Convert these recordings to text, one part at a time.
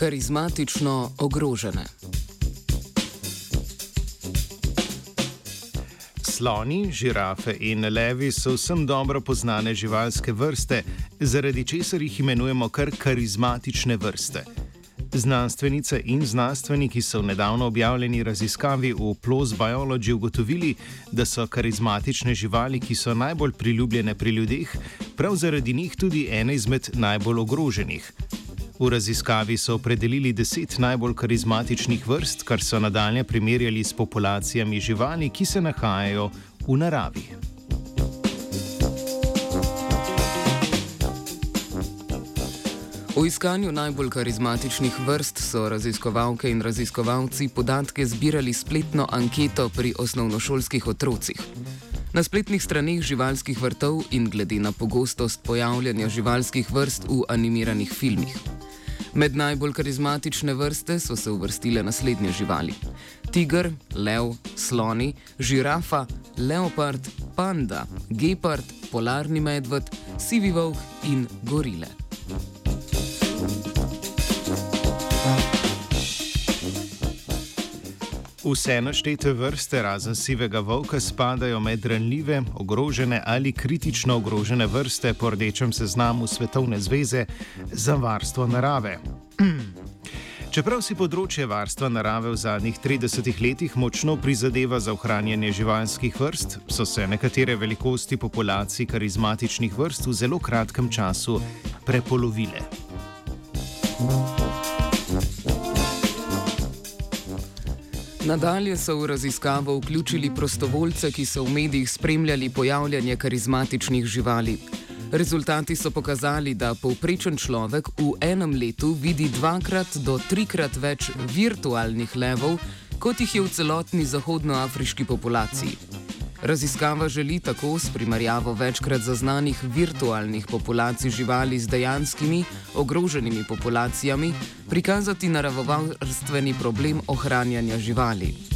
Karizmatično ogrožene. Sloni, žirafe in levi so vsem dobro poznane živalske vrste, zaradi česar jih imenujemo kar karizmatične vrste. Znanstvenice in znanstveniki so v nedavno objavljeni raziskavi v PLOS Biology ugotovili, da so karizmatične živali, ki so najbolj priljubljene pri ljudeh, prav zaradi njih tudi ene izmed najbolj ogroženih. V raziskavi so opredelili deset najbolj karizmatičnih vrst, kar so nadaljne primerjali s populacijami živali, ki se nahajajo v naravi. V iskanju najbolj karizmatičnih vrst so raziskovalke in raziskovalci podatke zbirali spletno anketo pri osnovnošolskih otrocih. Na spletnih straneh živalskih vrtov in glede na pogostost pojavljanja živalskih vrst v animiranih filmih. Med najbolj karizmatične vrste so se uvrstile naslednje živali: tiger, lev, sloni, žirafa, leopard, panda, gepard, polarni medved, sivi volk in gorile. Vse naštete vrste, razen sivega volka, spadajo med ranljive, ogrožene ali kritično ogrožene vrste po rdečem seznamu Svetovne zveze za varstvo narave. Čeprav si področje varstva narave v zadnjih 30 letih močno prizadeva za ohranjanje živalskih vrst, so se nekatere velikosti populacij karizmatičnih vrst v zelo kratkem času prepolovile. Nadalje so v raziskavo vključili prostovoljce, ki so v medijih spremljali pojavljanje karizmatičnih živali. Rezultati so pokazali, da povprečen človek v enem letu vidi dvakrat do trikrat več virtualnih levov, kot jih je v celotni zahodnoafriški populaciji. Raziskava želi tako s primerjavo večkrat zaznanih virtualnih populacij živali z dejanskimi ogroženimi populacijami prikazati naravovarstveni problem ohranjanja živali.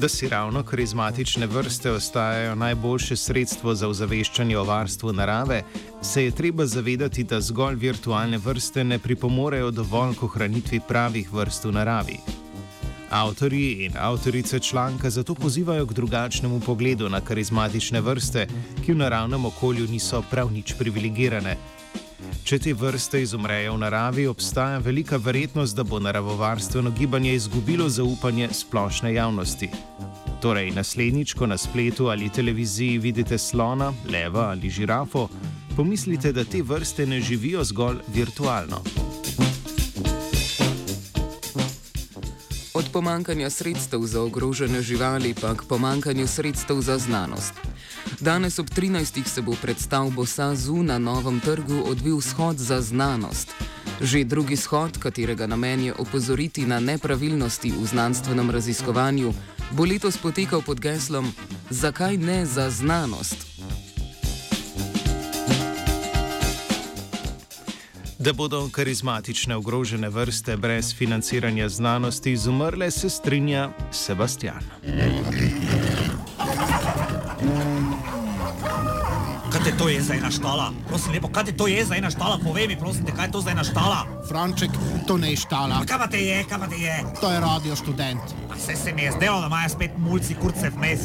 Da si ravno karizmatične vrste ostajajo najboljše sredstvo za ozaveščanje o varstvu narave, se je treba zavedati, da zgolj virtualne vrste ne pripomorejo dovolj k ohranitvi pravih vrst v naravi. Avtori in avtorice članka zato pozivajo k drugačnemu pogledu na karizmatične vrste, ki v naravnem okolju niso prav nič privilegirane. Če te vrste izumrejo v naravi, obstaja velika verjetnost, da bo naravovarstveno gibanje izgubilo zaupanje splošne javnosti. Torej, naslednjič, ko na spletu ali televiziji vidite slona, leva ali žirafo, pomislite, da te vrste ne živijo zgolj virtualno. Od pomankanja sredstev za ogrožene živali pa k pomankanju sredstev za znanost. Danes ob 13. se bo predstavbo SAZU na novem trgu odvil shod za znanost. Že drugi shod, katerega namen je opozoriti na nepravilnosti v znanstvenem raziskovanju, bo letos potekal pod geslom Zakaj ne za znanost? Da bodo karizmatične ogrožene vrste brez financiranja znanosti izumrle, se strinja Sebastian. te to je zdaj naštala? Prosim lepo, kaj te to je zdaj naštala? Povej mi, prosim te, kaj je to zdaj naštala? Franček, to ne ištala. Kaj pa te je, kaj pa te je? To je radio študent. Pa se se mi je zdelo, da imajo spet mulci kurce vmes.